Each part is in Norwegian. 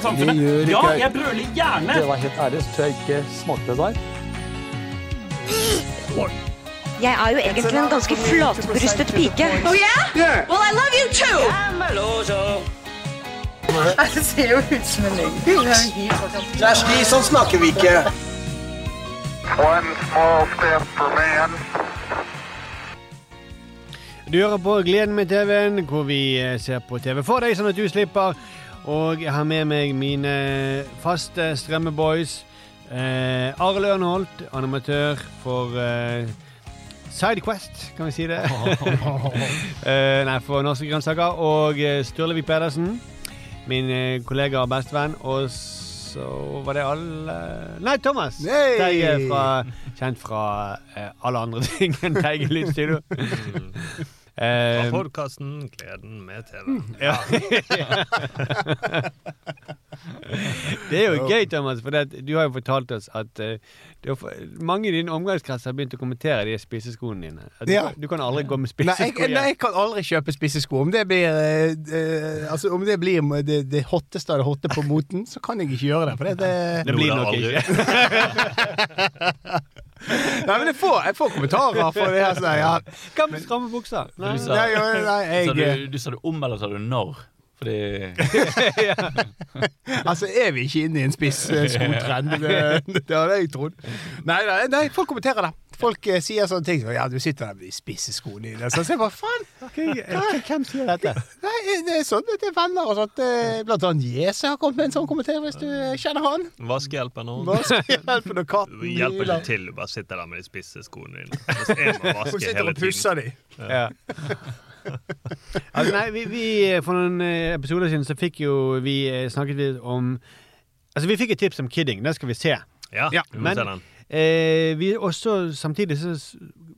i samfunnet. Ja, jeg brøler gjerne! Det var helt ærlig, så tror jeg ikke smakte det der. Jeg er jo egentlig en ganske flatbrystet pike. Oh yeah? Well, I love you too. Det ser jo ut som en løgn. Kjersti, sånn snakker vi ikke. One small step for man. Du hører på Gleden med TV-en, hvor vi eh, ser på TV for deg, sånn at du slipper. Og jeg har med meg mine faste strømmeboys. Eh, Arild Ørnholt, animatør for eh, Sidequest, kan vi si det? eh, nei, for Norske grønnsaker. Og eh, Sturlevik Pedersen, min eh, kollega og bestevenn. Og så var det alle Nei, Thomas! Hey! Teige fra, kjent fra eh, alle andre ting enn Teige Lydstudio. Fra Eh, podkasten Gleden med TV. ja. det er jo gøy, Thomas, for det, du har jo fortalt oss at uh, har, mange i din omgangskrets har begynt å kommentere de spiseskoene dine. At du, Ja. du kan aldri gå med Nei jeg, spissesko nei, jeg kan aldri kjøpe spisesko. Om det blir uh, Altså, om det blir det, det hotteste av det hotte på moten, så kan jeg ikke gjøre det. For det, det Det blir nok ikke. Nei, men jeg får, jeg får kommentarer for det her. Sånn, ja. Hva med stramme bukser? Nei. Du sa, Nei, jo, nei, sa du, du sa du om, eller sa du når? Fordi Altså, er vi ikke inne i en spiss eh, skotrend? Det, det hadde jeg trodd. Nei, nei, nei, folk kommenterer det. Folk eh, sier sånne ting som Ja, du sitter der med de spisse skoene dine. Så jeg bare faen. Hvem sier dette? Nei, det er sånn det er venner og sånt. Eh, Blant annet Jese har kommet med en sånn kommentar, hvis du kjenner han. Vaskehjelpen og Hva skal hjelpe når katten Du hjelper hyler? ikke til, du bare sitter der med de spisse skoene dine. Må Hun vaske sitter hele og pusser dem. de. Ja. altså, nei, vi, vi, For noen eh, episoder siden så fikk jo vi eh, snakket litt om Altså, vi fikk et tips om Kidding. Det skal vi se. Ja, Ja, vi må men- se den. Eh, vi også, samtidig så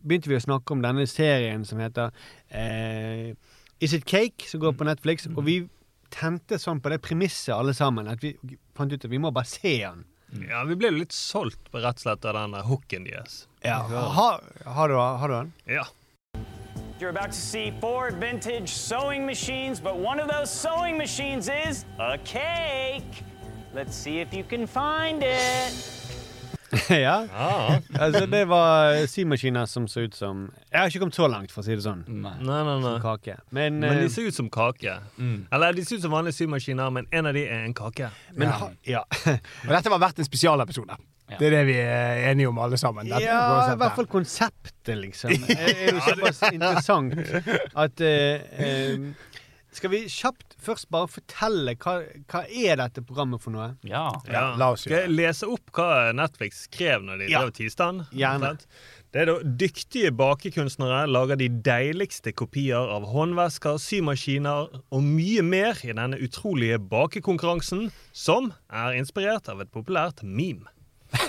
begynte vi å snakke om denne serien som heter eh, Is It Cake, som går på Netflix. Og vi tente sånn på det premisset alle sammen at vi fant ut at vi må bare se den. Ja, vi ble jo litt solgt på rett og slett av den hooken deres. Ja. Har, har, du, har du den? Ja. You're about to see four vintage sewing machines, but one of those sewing machines is a cake. Let's see if you can find it. ja. Ah. Altså, det var symaskiner som så ut som Jeg har ikke kommet så langt, for å si det sånn. Nei. Nei, nei, nei. Kake. Men, Men de eh, ser ut som kake. Eller de ser ut som vanlige symaskiner, men en av de er en kake. men Ja. ha, ja. Og dette var verdt en spesialepisode. Ja. Det er det vi er enige om, alle sammen. Dette Ja, i hvert fall konseptet, liksom. Det er jo såpass interessant at uh, eh, Skal vi kjapt først bare fortelle hva, hva er dette programmet for noe? Ja. Ja. la oss Skal jeg lese opp hva Netflix skrev når de Ja. drev tilstand? Gjerne. Det er da Dyktige bakekunstnere lager de deiligste kopier av håndvesker, symaskiner og mye mer i denne utrolige bakekonkurransen, som er inspirert av et populært meme.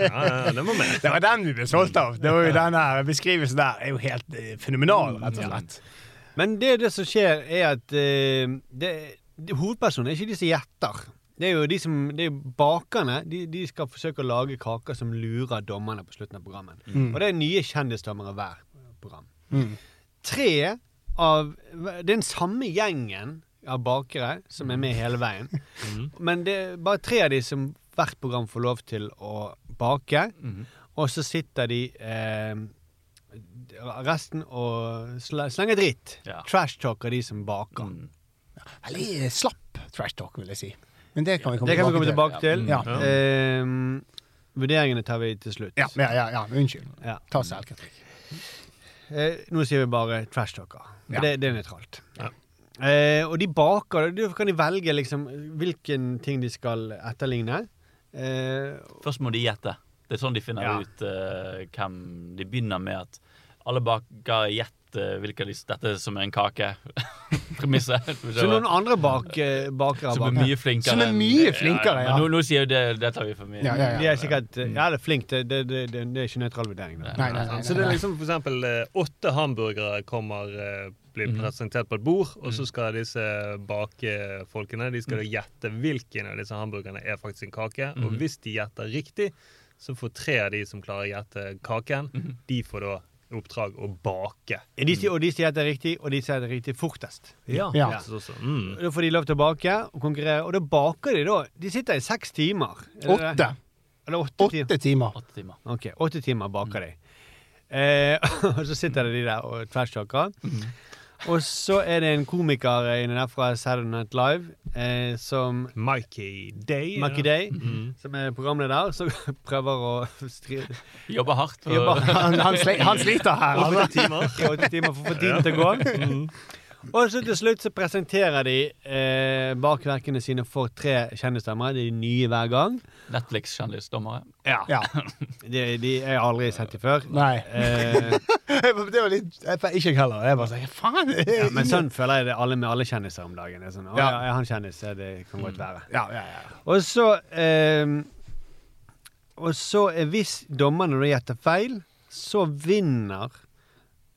ja, det med. Det var den vi ble solgt av. Det var jo den Beskrivelsen der er jo helt eh, fenomenal, rett og slett. Men det, det som skjer, er at eh, det, det, hovedpersonen er ikke de som gjetter. Det er jo de som, det er bakerne. De, de skal forsøke å lage kaker som lurer dommerne på slutten av programmet. Og det er nye kjendisdommere hver program. Tre av den samme gjengen av bakere som er med hele veien. Men det er bare tre av de som hvert program får lov til å bake. Og så sitter de eh, resten og slenge dritt. Ja. Trash-talker de som baker. Mm. Veldig slapp trash talk, vil jeg si. Men det kan vi komme Det kan vi komme tilbake tilbake til. Ja. Eh, vurderingene tar vi til slutt. Ja, ja, ja, ja. Unnskyld. Ja. Ta selvkritikk. Eh, nå sier vi bare trash-talker. Ja. det, det er nøytralt. Ja. Eh, og de baker. Da kan de velge liksom hvilken ting de skal etterligne. Eh, Først må de gjette. Det er sånn de finner Ja. ut uh, hvem De begynner med at alle baker gjett hvilke de Dette som er en kake. Premisset. så noen andre bak, bakere Som er mye flinkere. Som er mye flinkere, ja. ja. nå, nå sier jo det Det tar vi for mye. Ja, ja, De er sikkert Ja, det er flink. Det, det, det, det, er ikke nøytral vurdering. Det. Nei, nei, nei. Så det er liksom for eksempel eh, åtte hamburgere kommer eh, blir presentert på et bord, og så skal disse bakefolkene de skal gjette hvilken av disse hamburgerne er faktisk en kake. Og hvis de gjetter riktig, så får tre av de som klarer å gjette kaken, de får da oppdrag å bake. De, og de sier at det er riktig, og de sier at det er riktig fortest. Ja. Ja. Så, så, mm. Da får de lov til å bake og konkurrere, og da baker de da. De sitter i seks timer. Er? Åtte. Eller åtte. Åtte timer. Åtte timer. Ok, åtte timer baker de. Eh, og så sitter de der og tverrsjokker. Og så er det en komiker inne der fra Saturday Night Live eh, som Mikey Day. Mikey. Day, som er programleder, som prøver å stri Jobber hardt. Jobber Han, han, sli, han sliter her. Åtte Altså. timer. timer for å få tiden til å gå. Og så til slutt så presenterer de eh, bakverkene sine for tre kjendisdommere. De er nye hver gang. Netflix-kjendisdommere. Ja. Ja. De, de jeg aldri sett de før. Nei. Eh, Det var litt jeg- Ikke jeg heller. Jeg bare sånn Faen! ja, men sånn føler jeg det alle med alle kjendiser om dagen. Det er sånn, å, Ja. ja. han kjendis? Det kan godt være. Ja, ja, ja. Og så eh, Og så er hvis dommerne gjetter feil, så vinner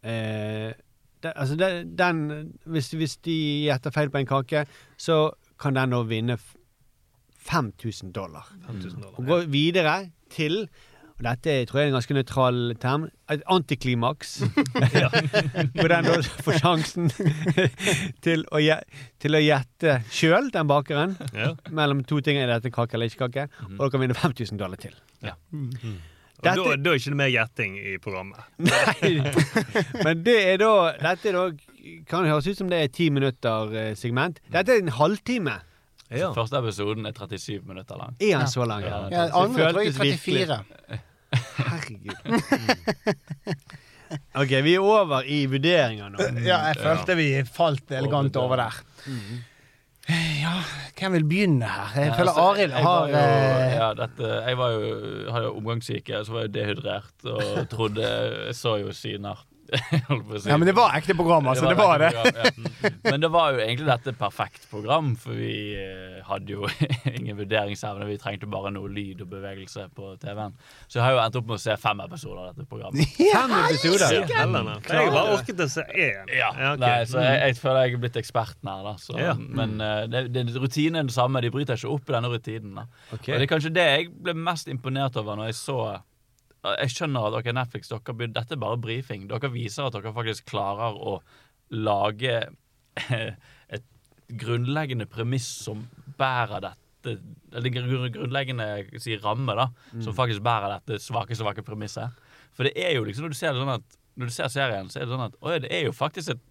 eh, det, altså det, den hvis, hvis de gjetter feil på en kake, så kan den nå vinne 5000 dollar. 5000 dollar. Og gå videre til og dette tror jeg er en ganske nøytral term. Et antiklimaks. Hvor den da får sjansen til å, til å gjette sjøl, den bakeren, Ja. mellom to ting. Er dette kake eller ikke kake? Og dere kan vinne 5000 dollar til. Og da, da er ikke det mer gjetting i programmet. Nei. Men det er da Dette er da kan høres ut som det er ti minutter eh, segment. Dette er en halvtime. Ja. Første episoden er 37 minutter lang. Er den så lang? Ja. ja andre tror jeg er virkelig- 34. Herregud. OK, vi er over i vurderinger nå. Ja, jeg følte vi falt elegant over der. Ja, hvem vil begynne her? Jeg føler altså, Arild jeg har jo, eh, ja, dette, Jeg var jo, hadde jo omgangssyke, så var jeg dehydrert og trodde Jeg så jo syner. Holdt på å si. Ja, men det var ekte program, altså. Det var det. et program, ja. Men det var jo egentlig dette perfekt program, for vi eh, hadde jo ingen vurderingsevne. Vi trengte bare noe lyd og bevegelse på TV-en. Så jeg har jo endt opp med å se fem episoder av dette programmet. Fem episoder. Ja, jeg har bare orket å se én. Ja, okay. Nei, så jeg, jeg føler jeg er blitt eksperten her, da. Så, Ja. Men uh, det, det, rutinen er den samme. De bryter ikke opp i denne rutinen. da Okay. Og det er kanskje det jeg ble mest imponert over når jeg så Jeg skjønner at okay, Netflix, dere, dette er bare brifing. Dere viser at dere faktisk klarer å lage et grunnleggende premiss som bærer dette Eller grunn- grunnleggende si, ramme, da. Som faktisk bærer dette svake, svake premisset. For det er jo liksom, når du ser det sånn at Når du ser serien, så er det sånn at Oi, det er jo faktisk et,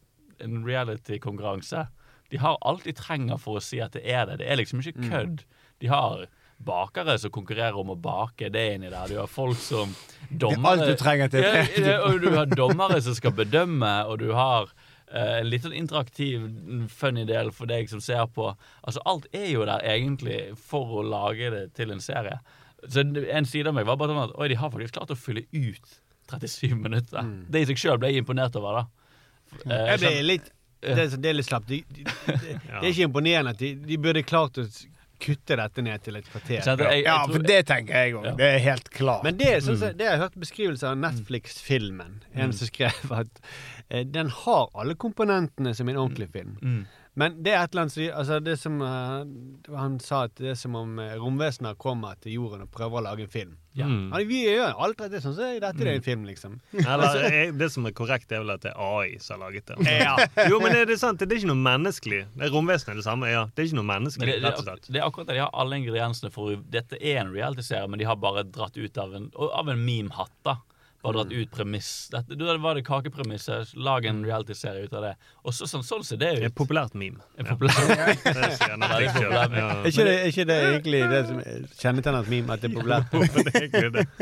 en reality-konkurranse. De har alt de trenger for å si at det er det. Det er liksom ikke kødd. De har bakere som konkurrerer om å bake. Det inni der. Du har folk som dommere alt du trenger til ja, ja, Og du har dommere som skal bedømme, og du har eh, en litt sånn interaktiv, funny del for deg som ser på. Altså Alt er jo der egentlig for å lage det til en serie. Så En side av meg var bare sånn at Oi, de har faktisk klart å fylle ut 37 minutter. Det i seg sjøl ble jeg imponert over. da Uh, Jeg ble litt Det er, det er litt slapt. De, de, de, det er ikke imponerende at de, de burde klart å kutte dette ned til et kvarter. jeg, jeg Ja, for det tenker jeg òg. Ja. Det er helt klart. Men det, sånn, som- det har jeg hørt beskrivelser av Netflix-filmen. En som skrev at eh, den har alle komponentene som en ordentlig film. Mm. Men det er et eller annet som altså det som uh, Han sa at det er som om eh, romvesener kommer til jorden og prøver å lage en film. Ja. Mm. Ja, vi gjør alt dette sånn, så er dette er en film, liksom. Eller eh, det som er korrekt, er vel at det er AI som har laget det. Ja. Jo, men er det sant? Det er ikke noe menneskelig. Det er Romvesenet er det samme. ja. Det er ikke noe menneskelig, det, det, rett og er slett. det er akkurat det. De har alle ingrediensene for Dette er en reality-serie, men de har bare dratt ut av en, av en meme-hatt. da Bare dratt ut premiss. Dette, da var det kakepremisset. Lag en reality-serie ut av det. Og så, sånn, sånn ser det ut. et populært meme. En populær- Det Ja, det er populært. Ja. Er ikke det, er ikke det egentlig det som kjennetegner et meme, at det er populært?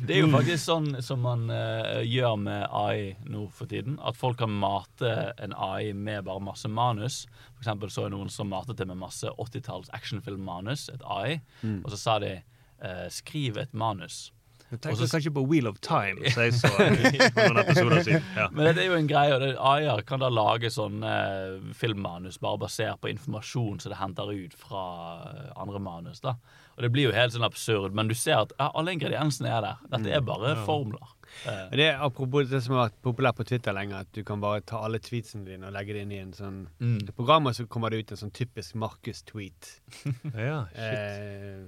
Det er jo faktisk sånn som man uh, gjør med AI nå for tiden. At folk kan mate en AI med bare masse manus. For eksempel så er noen som matet det med masse 80-talls actionfilm-manus, et AI. Og så sa de uh, skriv et manus. Du tenker kanskje på Wheel of Time, som jeg så noen episoder siden. Ja. Men det er jo en greie, og Ayer kan da lage sånne eh, filmmanus bare basert på informasjon som det henter ut fra eh, andre manus. da. Og det blir jo helt sånn absurd, men du ser at ja, alle ingrediensene er der. Dette er bare formler. Eh, Det er Apropos det som har vært populært på Twitter lenge, at du kan bare ta alle tweetsene dine og legge det inn i en sånn Mm. I programmet så kommer det ut en sånn typisk Markus-tweet. Ja, shit. Eh,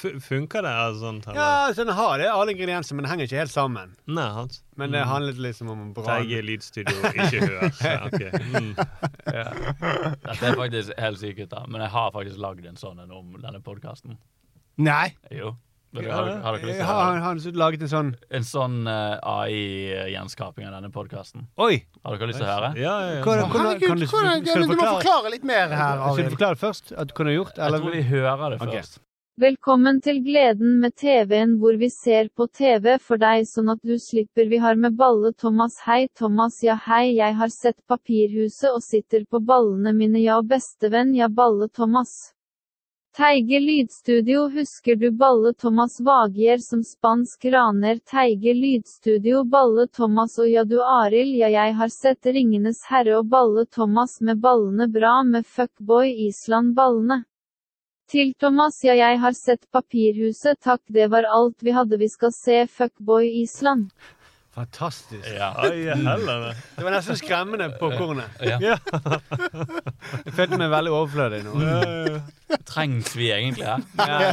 funker det altså, sånt? eller? Ja, så den har det, alle ingredienser, men det henger ikke helt sammen. Nei, hans. Men det handlet liksom om brann. Teige lydstudio, ikke hør. Ja, okay. mm. Dette er faktisk helt sykt, da. Men jeg har faktisk lagd en sånn en om denne podkasten. Nei. Jo. Har, har dere lyst til å høre? har han laget en sånn En sånn uh, AI-gjenskaping av denne podkasten. Oi! Har dere lyst til å høre? Ja, ja, ja. Hvordan, hvordan, Herregud, kan du, skal du, du må forklare, litt mer her, skal du forklare det først at du kunne gjort? Jeg tror vi hører det først. først. Velkommen til gleden med TV-en hvor vi ser på TV for deg sånn at du slipper. Vi har med balle Thomas. Hei Thomas. Ja hei. Jeg har sett Papirhuset og sitter på ballene mine. Ja bestevenn. Ja balle Thomas. Teige Lydstudio. Husker du Balle Thomas Vagier som spansk raner? Teige Lydstudio. Balle Thomas. Og ja du Arild. Ja jeg har sett Ringenes herre og Balle Thomas med ballene. Bra med Fuckboy Island ballene. Til Thomas ja jeg har sett Papirhuset takk det var alt vi hadde vi skal se Fuckboy Island. Fantastisk. Ja. Det var nesten skremmende på kornet. Ja. Ja. Jeg følte meg veldig overflødig nå. Trengs vi egentlig her? Ja.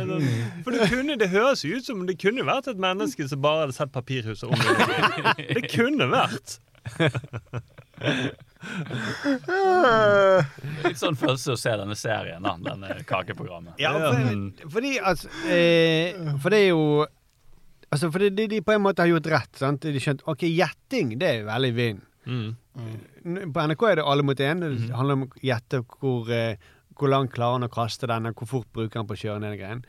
For det, kunne, det høres ut som det kunne vært et menneske som bare hadde sett Papirhuset om det. Det kunne vært. Litt sånn følelse å se denne serien, da. Denne kakeprogrammet. Ja, for, fordi altså eh, For det er jo Altså, for det, de, de på en måte har gjort rett. sant? De skjønt, ok, Gjetting, det er veldig vind. Mm. Mm. På NRK er det alle mot én. Det handler om å gjette hvor, eh, hvor langt klarer han å kaste denne, hvor fort bruker han på å kjøre ned greien.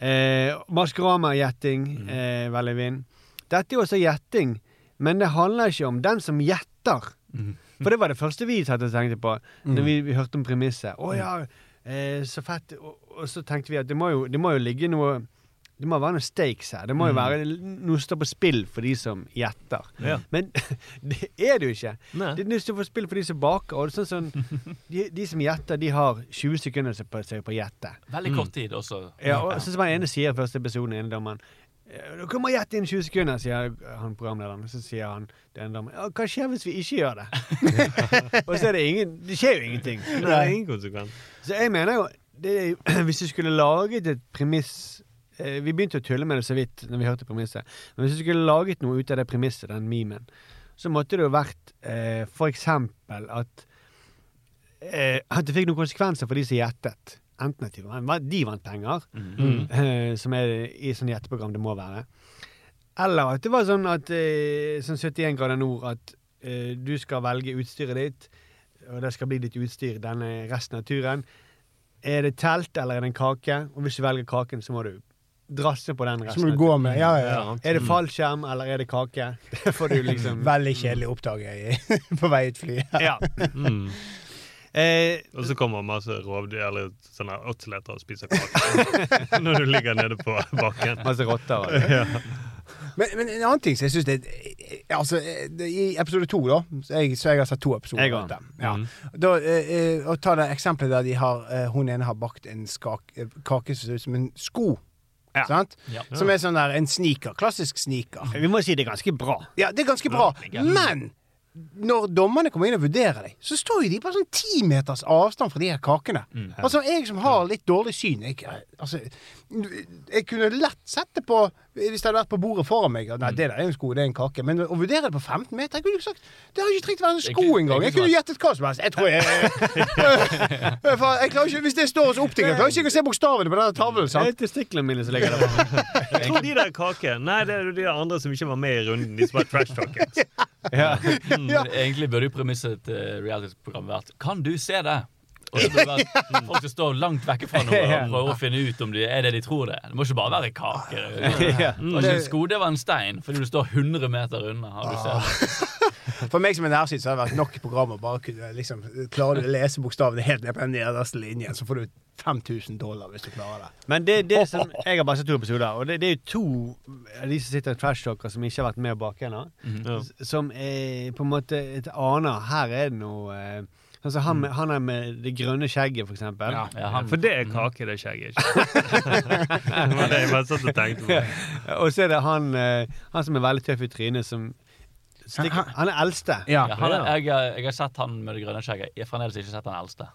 Eh, Maskorama-gjetting, eh, veldig vind. Dette er jo også gjetting, men det handler ikke om den som gjetter. For det var det første vi satt og tenkte på Når vi, vi hørte om premisset. Å ja, eh, så fett. Og, og så tenkte vi at det må jo, det må jo ligge noe Det må være noen stakes her. Det må jo være noe som står på spill for de som gjetter. Ja. Men det er det jo ikke. Nei. Det er noe som står på spill for de som baker. Og det er sånn, sånn, de, de som gjetter, de har 20 sekunder på seg på å gjette. Veldig kort tid også. Ja, og sånn som den ene sier i første episode, den ene dommeren. «Eh, kan må gjette innen 20 sekunder, sier han programlederen. Så sier han den damen hva skjer hvis vi ikke gjør det? og så er det ingen Det skjer jo ingenting. Det er ingen konsekvens. Så jeg mener jo det Hvis du skulle laget et premiss eh, Vi begynte å tulle med det så vidt når vi hørte premisset. Men hvis du skulle laget noe ut av det premisset, den memen, så måtte det jo vært eh, for eksempel at eh, At det fikk noen konsekvenser for de som gjettet. Enten at de vant, de vant penger, eh, som er i sånn gjetteprogram det må være. Eller at det var sånn at uh, sånn 71 grader nord at uh, du skal velge utstyret ditt, og det skal bli ditt utstyr denne resten av turen. Er det telt eller er det en kake? Og hvis du velger kaken, så må du drasse på den Så resten. må du av gå turen. med. Ja, ja, ja. Er det fallskjerm eller er det kake? Det får du liksom Veldig kjedelig å oppdage på vei ut flyet. Ja. Mm. Eh, Og så kommer masse rovdyr eller sånne otseleter og spiser kake når du ligger nede på bakken. masse rotter. Ja. Men, men en annen ting som jeg syns det Altså, det, i episode to, da Så jeg, så jeg har sett to episoder. Av dette. Ja. Mm. Da, eh, eh, og ta det eksempelet der de har eh, hun ene har bakt en skak, eh, kake som ser ut som en sko. Ja. Sant? Ja. Som er sånn der en sneaker. Klassisk sneaker. Vi må si det er ganske bra. Ja, det er ganske bra. Men når dommerne kommer inn og vurderer deg, så står jo de på sånn ti meters avstand fra de her kakene. Altså, jeg som har litt dårlig syn jeg, altså, jeg kunne lett sett det på Hvis det hadde vært på bordet foran meg. Nei, det der er en sko, det er en kake. Men å vurdere det på 15 meter Jeg kunne jo sagt Det har ikke trengt å være en sko engang. Jeg ikke kunne gjettet hva som helst. Jeg tror jeg, jeg klarer ikke, Hvis det står hos optikeren, jeg klarer ikke å se bokstavene på denne tavlen. Det sant? er testiklene mine som ligger der. Jeg tror de der kake Nei, det er de andre som ikke var med i runden. De som var trash talkers. Ja. Ja. Egentlig burde jo premisset til reality-programmet vært Kan du se det? Og så burde det folk som står langt vekke fra noe og prøver å finne ut om det er det de tror det er. Det må ikke bare være kake. Det var ikke en sko, det var en stein, fordi du står 100 meter unna. Har du sett. For meg som er nærsynt, så har det vært nok program å bare kunne liksom Klarer du å lese bokstavene helt ned på den nederste linjen, så får du 5000 dollar hvis du klarer det. Men det, det som Jeg har bare sett to episoder, og det, det er jo to av de som sitter i trash-talker som ikke har vært med bak ennå, Ja. som er på en måte et aner Her er det noe Sånn han, med- han er med det grønne skjegget, for eksempel. Ja. Ja, han, For det er kake, det skjegget ikke. Det var det jeg bare satt og tenkte på. Og så er det han, eh, han som er veldig tøff i trynet, som stikker, Han er eldste. Ja. ja, han er, jeg, jeg har sett han med det grønne skjegget. Jeg har fremdeles ikke sett han eldste.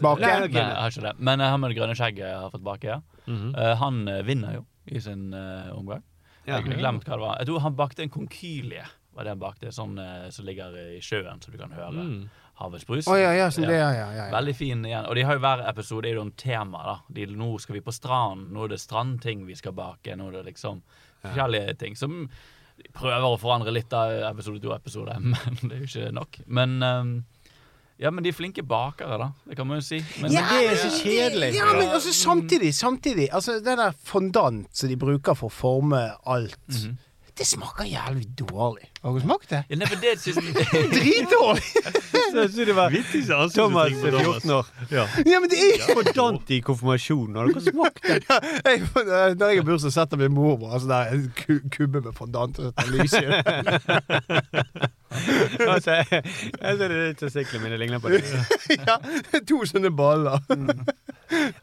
Bake? Nei, jeg har ikke det. Men eh, han med det grønne skjegget har fått bake, ja. Mm -hmm. uh, han vinner jo i sin uh, omgang. Ja. Jeg har glemt hva det var. Jeg tror han bakte en konkylie. Var det han bakte, sånn uh, som ligger i sjøen, så du kan høre Mm. Havets brus. Å ja, ja, sånn det, ja, ja, ja, ja. Veldig fin igjen. Og de har jo hver episode er jo en tema. da de, Nå skal vi på stranden, nå er det strandting vi skal bake. Nå er det liksom forskjellige ting som prøver å forandre litt av episode to episode, men det er jo ikke nok. Men um, ja, men de er flinke bakere, da. Det kan man jo si. Men, Ja, det er så kjedelig. Ja, men altså, samtidig, samtidig Altså, det der fondant som de bruker for å forme alt, Mhm. Det smaker jævlig dårlig. Har du smakt det? Ja, nei, for det synes Dritdårlig! Så jeg det var Thomas, ansiktsuttrykk 14 år. Ja. Ja, men det er Fordant i konfirmasjonen. Har dere smakt det? jeg, Når jeg har bursdag, setter min mormor altså, der, en ku- kubbe med fondant og setter lys i. Altså, jeg, jeg ser det litt testiklene mine ligner på det. ja, to sånne baller.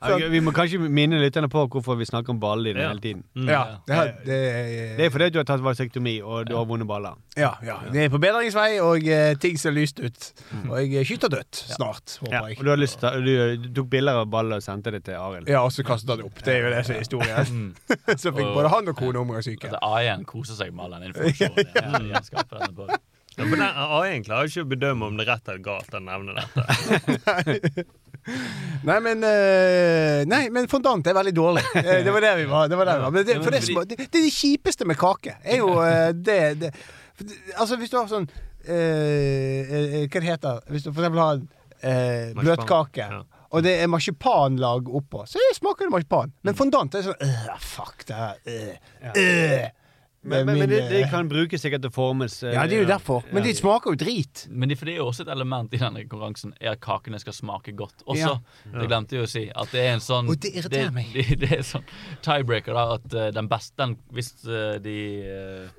Ja, vi må kanskje minne lytterne på hvorfor vi snakker om baller Ja. hele tiden. Mm. Ja, det, det, Det er fordi du har tatt vasektomi og du har vonde baller. ja, ja, det er på bedringsvei, og eh, ting ser lyst ut. Og jeg skyter dødt snart, Ja, jeg. og du, har lyst til, å du, du tok bilder av baller og sendte det til Arild. Ja, og så kastet han det opp. Det er jo det som er historien. så fikk både han og kone omgangssyke. At A1 koser seg med all den informasjonen. jeg gjenskaper denne på. Ja, for den A1 klarer ikke å bedømme om det er rett eller galt å nevne dette. Nei, men eh, Nei, men fondant er veldig dårlig. Eh, Det var det vi var. Det var der vi var. Men det, det, det, det er det kjipeste med kake. Er jo eh, det, det Altså, hvis du har sånn Hva det heter Hvis du for eksempel har uh, bløtkake. Ja. Og det er marsipanlag oppå, så smaker det marsipan. Men fondant er sånn øh, Fuck det her. øh, øh. Men, men, men det, det eh, kan brukes sikkert til formes. eh, Ja, det er jo derfor. Men Ja. det smaker jo drit. Men det, for det er jo også et element i denne konkurransen er at kakene skal smake godt også. Ja. Det glemte jeg å si. At det er en sånn Og det irriterer meg. Det, det er sånn tiebreaker, da. At eh, den beste den, Hvis eh, de eh,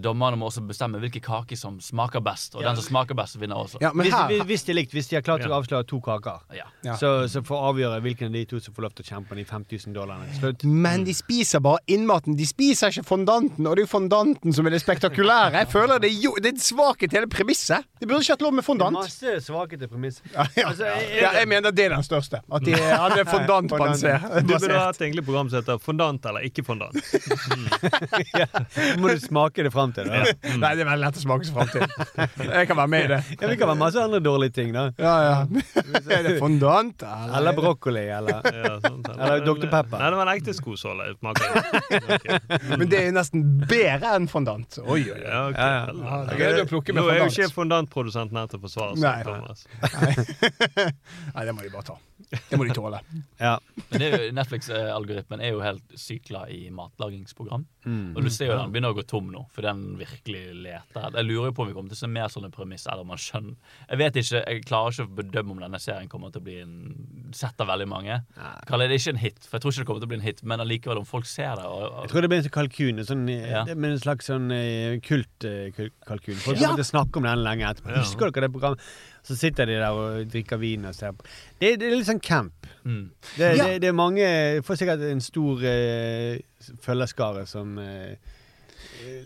Dommerne må også bestemme hvilke kaker som smaker best. Og den som smaker best, vinner også. Ja, men hvis, her, hvis- hvis de er likt, hvis de har klart å avsløre to kaker, Ja. Ja. så, så får avgjøre hvilken av de to som får lov til å kjempe om de 5000 dollarene. Slutt. Men de spiser bare innmaten. De spiser ikke fondanten, og det er jo fondanten som er det spektakulære. Jeg føler det jo, det er svakhet i hele premisset. De burde ikke hatt lov med fondant. Masse svakhet i premiss. Ja, ja. Altså, jeg- ja, jeg mener det er den største. At de, på er fondantbasert. Du burde hatt egentlig program som heter Fondant eller ikke fondant. ja. må du smake det fram til. Da. Nei, det er veldig lett å smake seg fram til. Jeg kan være med i det. Ja, Vi kan være masse andre dårlige ting, da. Ja, ja. Er det fondant? Eller brokkoli, eller Ja, sånt, Eller Dr. Pepper. Nei, det var en ekte skosåle. Okay. Men det er nesten bedre enn fondant. Oi, oi, oi. Ja, okay. Ja, ja. vel. Ja, det er gøy å med Nå er jo ikke fondantprodusenten her til å forsvare Nei, seg, nei. Thomas. Nei, det må de bare ta. Det må de tåle. Ja. Netflix-algoritmen er jo helt sykt glad i matlagingsprogram. Og du ser jo den begynner å gå tom nå, for den virkelig leter. Jeg lurer jo på om vi kommer til å se mer sånne premisser. Eller om man skjønner Jeg vet ikke, jeg klarer ikke å bedømme om denne serien kommer til å bli en sett av veldig mange. Kaller det ikke en hit, for jeg tror ikke det kommer til å bli en hit, men allikevel, om folk ser det og, Jeg tror det blir en kalkun. En sånn, eh, Ja. en slags sånn eh, kultkalkun. Folk Ja. kommer til å snakke om den lenge etterpå. Husker dere det programmet? Så sitter de der og drikker vin og ser på. Det, det er litt sånn camp. mm. Det, Ja. det, det er mange Får sikkert en stor uh, følgerskare som eh, eh,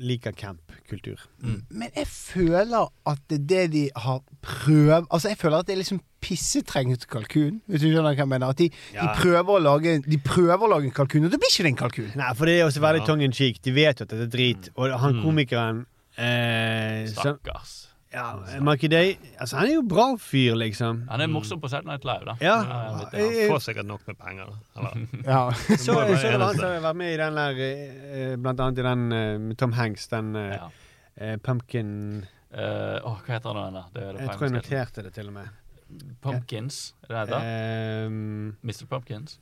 liker campkultur. Men jeg føler at det det de har prøvd Altså, jeg føler at det er liksom pissetrengt kalkun. Hvis du skjønner hva jeg mener? At de, de, prøver å lage, de prøver å lage en kalkun, og det blir ikke det en kalkun. Nei, for det er også veldig Ja. tongue in cheek. De vet jo at dette er drit. Og han komikeren eh, Stakkars. Ja, Marky Day altså, Han er jo bra fyr, liksom. Han er morsom på Saturday Night Live, da. Ja. Ja, Han får sikkert nok med penger. da. Ja. Så, så det var han som har vært med i den der eh, Blant annet i den eh, med Tom Hanks, den eh, Ja. uh, Pumpkin uh, oh, hva heter den der? Det er det Jeg tror jeg noterte det til og med. Pumpkins? Er det det? heter? Ehm, Mr. Pumpkins?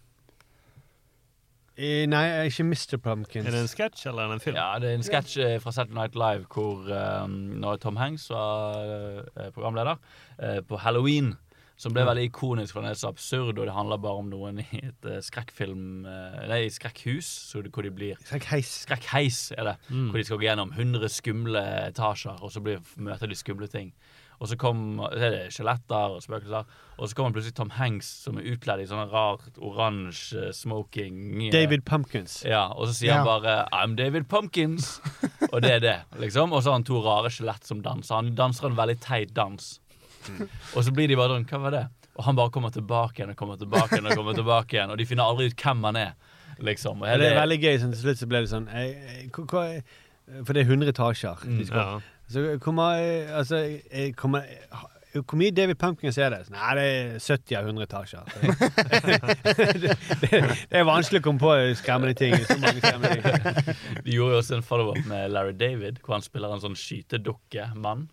Eh, nei, ikke Mr. Pumpkins. er det en sketsj eller er en film? Ja, det er en sketsj eh, fra Saturday Night Live hvor um, når Tom Hanks var uh, programleder uh, på Halloween, som ble veldig ikonisk, for den er så absurd, og det handler bare om noen i et eh, skrekkfilm eh, Nei, i skrekkhus, så det, hvor de blir Skrekkheis. Skrekkheis er det. Hvor de skal gå gjennom 100 skumle etasjer, og så blir, møter de skumle ting. Og så kom, så er det skjeletter og spøkelser. Og så kommer plutselig Tom Hanks som er utkledd i sånn rart oransje smoking. eh, David Pumpkins. ja, og så sier han bare 'I'm David Pumpkins'. og det er det, liksom. Og så har han to rare skjelett som danser. Han danser en veldig teit dans. Og så blir de bare sånn Hva var det? Og han bare kommer tilbake igjen og kommer tilbake igjen, og kommer tilbake igjen, og de finner aldri ut hvem han er. Liksom. Og Ja, det er veldig gøy. Sånn, til slutt så ble det sånn jeg, jeg, hva- hva- For det er 100 etasjer. Mm, ja. Så kommer altså, kommer, Hvor mye David Pumpkins er det? Så, Nei, det er 70 av 100 etasjer. det, det, det er vanskelig å komme på skremmende ting. Så mange skremmende ting. Vi gjorde jo også en follow-up med Larry David, hvor han spiller en sånn skytedukkemann.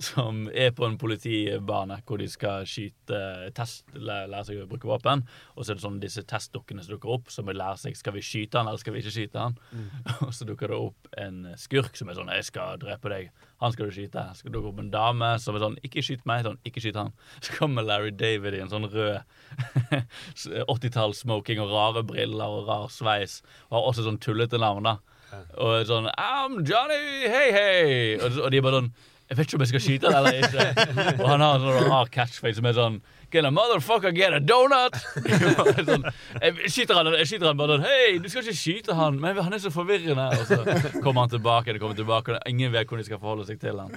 Som er på en politibane hvor de skal skyte test, lære seg å bruke våpen. Og så er det sånn disse testdukkene som dukker opp, som vil lære seg skal vi skyte han eller skal vi ikke skyte han. Og så dukker det opp en skurk som er sånn 'Jeg skal drepe deg. Han skal du skyte.' Så dukker det opp en dame som er sånn 'Ikke skyt meg.' Sånn, 'Ikke skyt han.' Så kommer Larry David i en sånn rød 80-tall-smoking og rare briller og rar sveis. Og har også sånn tullete navn, da. Og sånn I'm Johnny, hei, hei! Og, og de er bare sånn Jeg vet ikke om jeg skal skyte det eller ikke. Og han har en sånn rar catchphrase som er sånn Can a motherfucker get a donut? sånn, jeg skyter han, jeg skyter han bare sånn Hei, du skal ikke skyte han, men han er så forvirrende. Og så kommer han tilbake, det kommer tilbake, og ingen vet hvordan de skal forholde seg til han.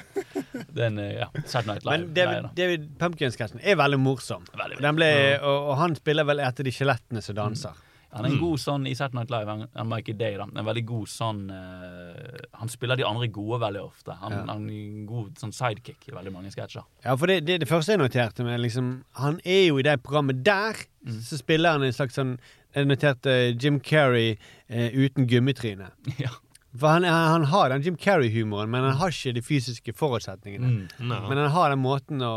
Den, eh, ja, Sad Night Men Live. David, David Pumpkins-sketsjen er veldig morsom. Veldig, Den ble, og, og han spiller vel etter de skjelettene som danser. Han er en god sånn i Saturday Night Live. Han, han ikke Day, da. En veldig god sånn uh, Han spiller de andre gode veldig ofte. Han, Ja. han er en god sånn sidekick i veldig mange sketsjer. Ja, for det, det, det første jeg noterte med liksom, Han er jo i det programmet der, så spiller han en slags sånn Jeg noterte Jim Carrey uh, uten gummitryne. Ja. For han, han har den Jim Carrey-humoren, men han har ikke de fysiske forutsetningene. Mm. No. Men han har den måten å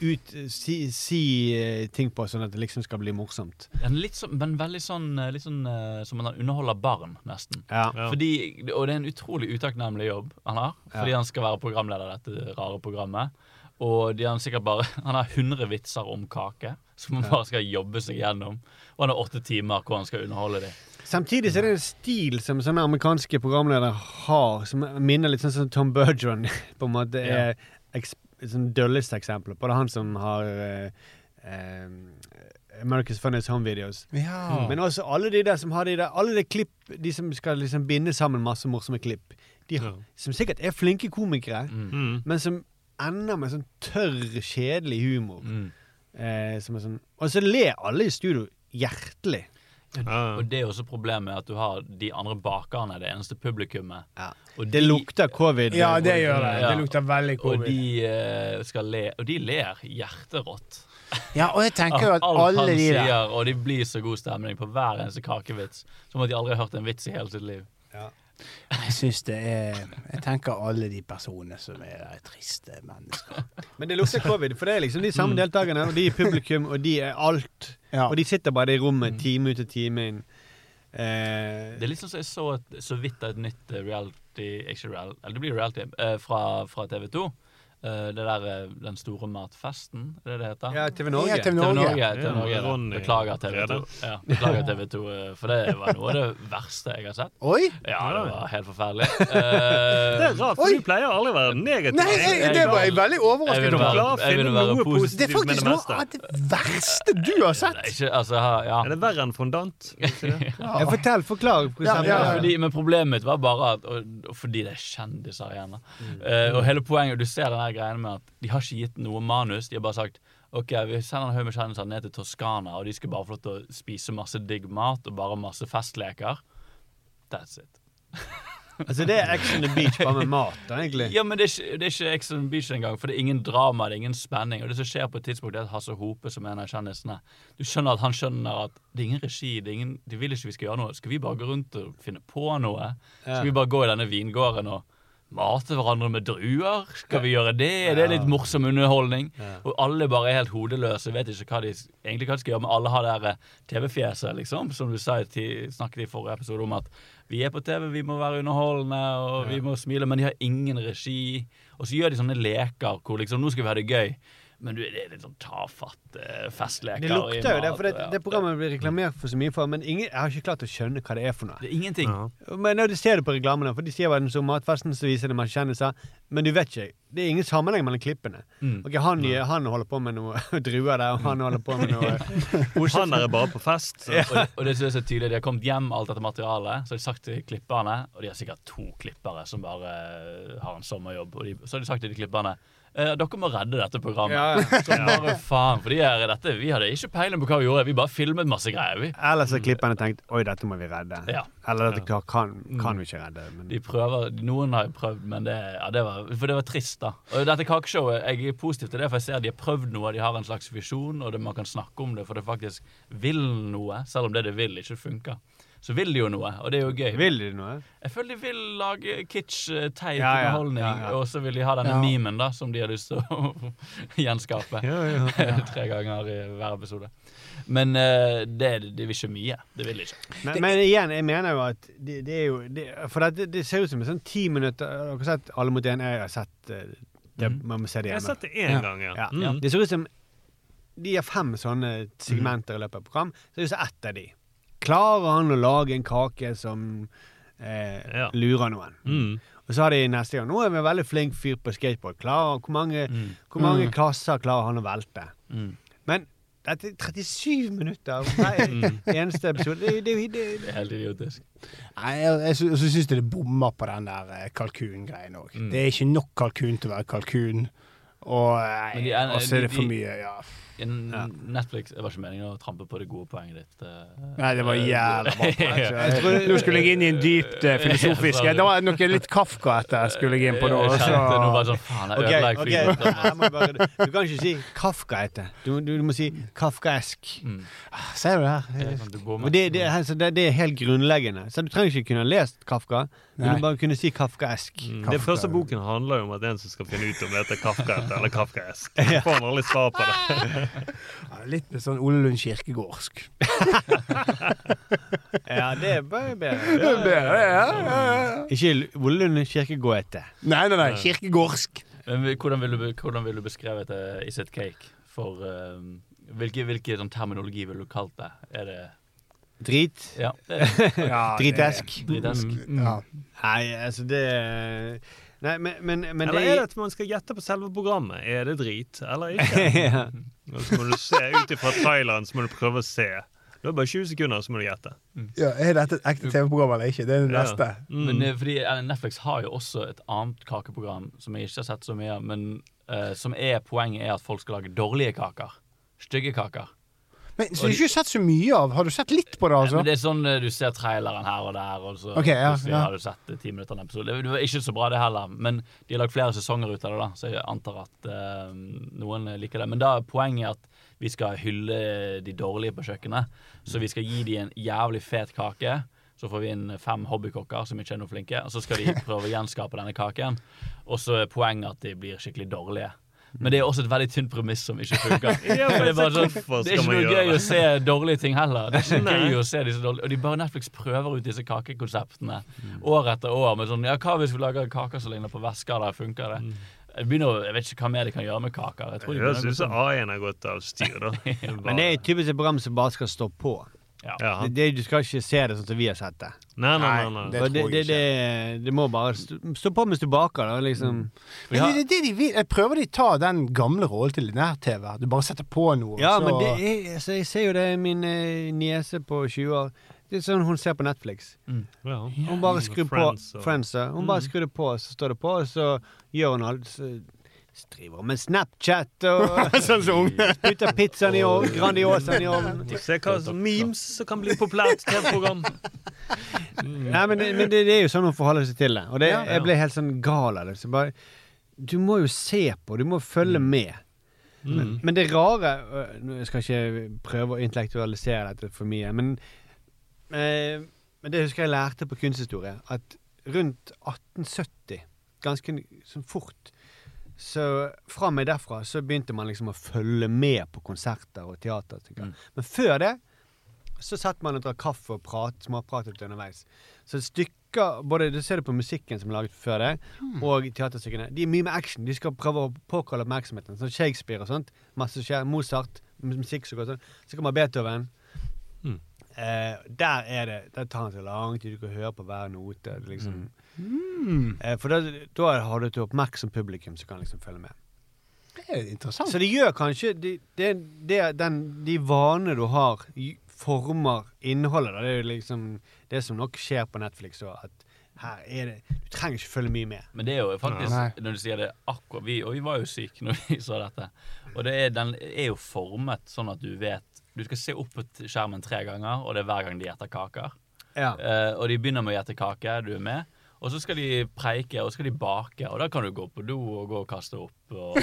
ut, si, si eh, ting på, sånn at det liksom skal bli morsomt. Ja, litt sånn, men veldig sånn, eh, litt sånn uh, som han underholder barn, nesten. Ja. Ja. Fordi, og det er en utrolig utakknemlig jobb han har, fordi Ja. han skal være programleder i dette rare programmet. Og de har sikkert bare Han har 100 vitser om kake, som han bare skal jobbe seg gjennom. Og han har åtte timer hvor han skal underholde dem. Samtidig så er det en stil som sånne amerikanske programledere har, som minner litt sånn som Tom Bergeron på en måte Ja. er eks- sånn dølleste eksempelet på. Det han som har eh, eh, America's Funniest Home Videos. Ja. Men også alle de der som har de der Alle de klipp De som skal liksom binde sammen masse morsomme klipp. De har, Ja. Som sikkert er flinke komikere, Mm. men som ender med sånn tørr, kjedelig humor. Mm. Eh, som er sånn Og så ler alle i studio hjertelig. Ja. Og det er også problemet med at du har de andre bakerne, det eneste publikummet. Og Det lukter covid. Ja, det gjør det. Ja. Det lukter veldig Og covid. de uh, skal le, og de ler hjerterått. Ja, og jeg tenker jo at Alt alle de der sier, og de blir så god stemning på hver eneste kakevits. Som at de aldri har hørt en vits i hele sitt liv. Jeg syns det er Jeg tenker alle de personene som er der, er triste mennesker. Men det lukter covid, for det er liksom de samme deltakerne, og de er publikum, og de er alt. Ja. Og de sitter bare i rommet time ut og time inn. Eh, Det er liksom så jeg så et, så vidt et nytt eh, reality Ikke reality, eller det blir reality eh, fra, fra TV 2. Eh, det der eh, Den store matfesten, er det det heter? ja, TV Norge. Ja, TV TV Norge. Norge. TV Norge. Beklager TV 2. Ja, beklager TV 2, eh, for det var noe av det verste jeg har sett. Oi! Ja, det var helt forferdelig. Det Eh, er rart, for Oi. du pleier aldri å være negativ. Nei, jeg, det var jeg veldig Jeg overrasket vil over. være- jeg vil være noe positiv. Det er faktisk det noe av det verste du har det sett. er ikke, altså, ja. Er det verre enn fondant? Ja, fortell, forklar. for Ja, ja, ja. Fordi, men problemet mitt var bare at og, og Fordi det er kjendiser igjen. Da. uh, og hele poenget Du ser den her greien med at de har ikke gitt noe manus. De har bare sagt Ok, vi sender en haug med kjendiser ned til Toskana, og de skal bare få lov til å spise masse digg mat og bare masse festleker. That's it. Altså, det er Action on the Beach, bare med mat, da, egentlig. Ja, men det er ikke, det er ikke Ex on the Beach engang, for det er ingen drama, det er ingen spenning. Og det som skjer på et tidspunkt, er at Hasse Hope, som er en av kjendisene Du skjønner at han skjønner at det er ingen regi, det er ingen, de vil ikke vi skal gjøre noe. Skal vi bare gå rundt og finne på noe? Skal vi bare gå i denne vingården og mate hverandre med druer? Skal vi gjøre det? Er det litt morsom underholdning? Og alle bare er helt hodeløse, vet ikke hva de, egentlig hva de skal gjøre, men alle har det der TV-fjeset, liksom. Som du sa, snakket i forrige episode om at vi er på TV, vi må være underholdende, og vi må smile, men de har ingen regi. Og så gjør de sånne leker hvor liksom Nå skal vi ha det gøy. Men du, det er litt sånn tafatt eh, festleker. Det i lukter jo det, for det, ja. det programmet blir reklamert for så mye for, men ingen, jeg har ikke klart å skjønne hva det er for noe. Det er ingenting. Ja. Men når du ser det på reklamene, for de sier bare den som matfesten, så viser det masse kjendiser, men du vet ikke. Det er ingen sammenheng mellom klippene. Mm. Ok, han, han holder på med noe druer der, og han holder på med noe Han der er bare på fest. Så. Og, og det som er så tydelig, De har kommet hjem alt dette materialet, så har de sagt til klipperne Og de har sikkert to klippere som bare eh, har har en sommerjobb. Og de, så har de sagt til de klipperne eh, dere må redde dette programmet. Ja, ja. Så bare faen, for de her, dette, vi hadde ikke peiling på hva vi gjorde. Vi bare filmet masse greier. vi. så har klipperne tenkt oi, dette må vi redde. Ja. Eller dette kan, kan, kan vi ikke redde. Men De prøver, Noen har prøvd, men det, ja, det var, for det var trist, da. Og dette kakeshowet, jeg er positiv til det, for jeg ser de har prøvd noe, de har en slags visjon, og det, man kan snakke om det, for det faktisk vil noe, selv om det det vil, ikke funker. Så vil de jo noe, og det er jo gøy. vil de noe? Jeg føler de vil lage kitsch, eh, teit Ja, ja, underholdning, ja, ja. og så vil de ha denne Ja. memen da, som de har lyst til å gjenskape. Ja, ja. Tre ganger i hver episode. Men uh, det, det vil ikke mye. Det vil de ikke. Men, men igjen, jeg mener jo at det, det er jo det, For det, det ser ut som en sånn ti minutter Har sett Alle mot én? Jeg har sett eh, det, Mhm. Man må se det Jeg har sett det én gang, ja. Ja. Mm. Det ser ut som De har fem sånne segmenter i løpet av program. Så det er så ett av de. Klarer han å lage en kake som eh, Ja. lurer noen? Mm. Og så har de neste gang Nå er vi en veldig flink fyr på skateboard. Klarer, hvor mange, Mm. hvor mange klasser klarer han å velte? Mm. Men dette er 37 minutter hver eneste episode. Det, det, det, Det er helt idiotisk. Nei, jeg, jeg, sy- så syns jeg det bommer på den der eh, kalkungreien òg. Mm. Det er ikke nok kalkun til å være kalkun. Og og så er det for mye, ja. Netflix Det var ikke meningen å trampe på det gode poenget ditt. eh. Nei, det var jævla bra. Jeg trodde nå skulle inn i en dypt eh, filosofisk Ja, Det var noe litt Kafka etter skulle jeg inn på nå. Så- Okay, sånn Faen, jeg Ok, ødela ok. flyten. Jeg må bare, du kan ikke si Kafka etter. Du, du, du må si Kafkaesk. Mm. Ser du det? Det sånn du det, det, altså, det, det er helt grunnleggende. Så Du trenger ikke kunne lest Kafka, men Nei. du bare kunne si Kafkaesk. Mm. Det første boken handler jo om at det en som skal finne ut om det heter Kafka eller Kafkaesk. Får han aldri svar på det. Ja, litt med sånn Ole Lund kirkegårdsk. Ja, det er bare bedre. Det er bedre, ja, ja, ja. Ikke Vollund kirkegåete. Nei, nei, nei. Kirkegårdsk. Men hvordan ville du, hvordan vil du beskrevet det Is it cake? For eh, hvilke, hvilke sånn terminologi ville du kalt det? Er det Drit. Ja. Dritesk. Dritesk. Ja. Nei, altså det Nei, men, men, men Eller det er det at man skal gjette på selve programmet? Er det drit eller ikke? ja. Så må du se ut ifra traileren, så må du prøve å se. Du har bare 20 sekunder, så må du gjette. Ja, er dette et ekte TV-program eller ikke? Det er det Ja. neste. Mm. Men eh, fordi eh, Netflix har jo også et annet kakeprogram som jeg ikke har sett så mye av, men uh, som er poenget er at folk skal lage dårlige kaker. Stygge kaker. Men, så du har ikke sett så mye av? Har du sett litt på det, altså? Men det er sånn eh, du ser traileren her og der, og så okay, ja, ja. har du sett eh, ti minutter av en episode. Det var ikke så bra, det heller, men de har lagd flere sesonger ut av det, da, så jeg antar at uh, noen liker det. Men da er poenget at vi skal hylle de dårlige på kjøkkenet, så vi skal gi dem en jævlig fet kake. Så får vi inn fem hobbykokker som ikke er noe flinke, og så skal de prøve å gjenskape denne kaken. Og så er poenget at de blir skikkelig dårlige. Men det er også et veldig tynt premiss som ikke funker. Ja, det, er sånn, det er ikke noe gøy å se dårlige ting heller. Det er ikke gøy å se disse dårlige Og de bare Netflix prøver ut disse kakekonseptene år etter år med sånn Ja, hva hvis vi lager kaker som ligner på vesker? Der funker det? Jeg, begynner, jeg vet ikke hva mer de kan gjøre med kaker. Jeg jeg sånn. A1 har gått av styr, da. Men det er typisk et program som bare skal stå på. Ja. Ja. Det, det, du skal ikke se det sånn som vi har sett det. Nei, nei, nei. nei. Det tror det, jeg det, det må bare stå, stå på mens du baker. Da, liksom. Vi Men har- det det de vil. Jeg prøver de ta den gamle rollen til nær-TV. Du bare setter på noe, Ja, så... men det er, altså, jeg ser jo det min eh, niese på 20 år. Det er sånn hun ser på Netflix. Ja. Hun bare skrur på Friends og- Friends. Hun Hun bare skrur det på, så står det på, og så gjør hun alt. Driver med Snapchat og Sånn som putter pizzaen i ovnen, Grandiosaen i ovnen. Se hva som memes som kan bli populært TV-program. Nei, men, det, men det, det er jo sånn hun forholder seg til det. Og det, Ja, ja. jeg ble helt sånn gal av det. Så bare, du må jo se på, du må følge med. Men, men det rare Jeg skal ikke prøve å intellektualisere dette for mye, men, eh, men det husker jeg lærte på kunsthistorie, at rundt 1870, ganske sånn fort så fra meg derfra så begynte man liksom å følge med på konserter og teater. Mm. Men før det så satt man og drakk kaffe og prat, småpratet underveis. Så stykker, både Du ser det på musikken som er laget før det, og teaterstykkene. De er mye med action. De skal prøve å påkalle oppmerksomheten. Sånn Shakespeare og sånt. Masse skjer. Mozart. musikk som går sånn. Så kommer Beethoven. Mm. Eh, der er det Der tar han så lang tid. Du kan høre på hver note. Liksom. Eh, for da, da har du et oppmerksom publikum som kan liksom følge med. Det er interessant. Så det gjør kanskje Det, det, det, den, De vanene du har, former innholdet. Da. Det er jo liksom det som nok skjer på Netflix òg, at her er det Du trenger ikke følge mye med. Men det er jo faktisk, Nei. når du sier det akkurat vi, Og vi var jo syke når vi så dette. Og det er, den er jo formet sånn at du vet Du skal se opp på skjermen tre ganger, og det er hver gang de gjetter kaker. Ja. Uh, og de begynner med å gjette kake, du er med. Og så skal de preike, og så skal de bake. Og da kan du gå på do og gå og kaste opp. Og,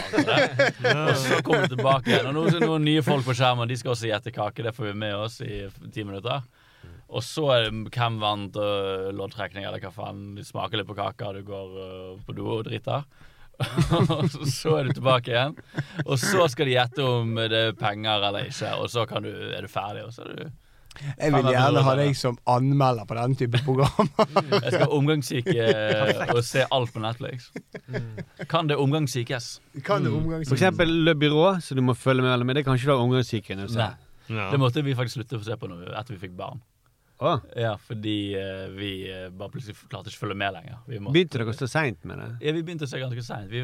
og så kommer du tilbake igjen. Og nå er noen nye folk på skjermen, de skal også gjette kake. Det får vi med oss i ti minutter. Og så er det hvem vant uh, loddtrekning, eller hva faen. De smaker litt på kaka, du går uh, på do og driter. og så er du tilbake igjen. Og så skal de gjette om det er penger eller ikke, og så kan du, er du ferdig. Og så er du Jeg vil gjerne ha deg som anmelder på denne type programmer. Jeg skal omgangssyke øh, og se alt på Netflix. Kan det omgangssykes? Kan det For eksempel Le Byrå, så du må følge med, med. det kan ikke du ha omgangssyke Nei. Det måtte vi faktisk slutte å se på nå etter vi fikk barn. Å, Ja, fordi øh, vi øh, bare plutselig klarte ikke å følge med lenger. Begynte dere så seint med det? Ja, vi begynte å se ganske seint. Vi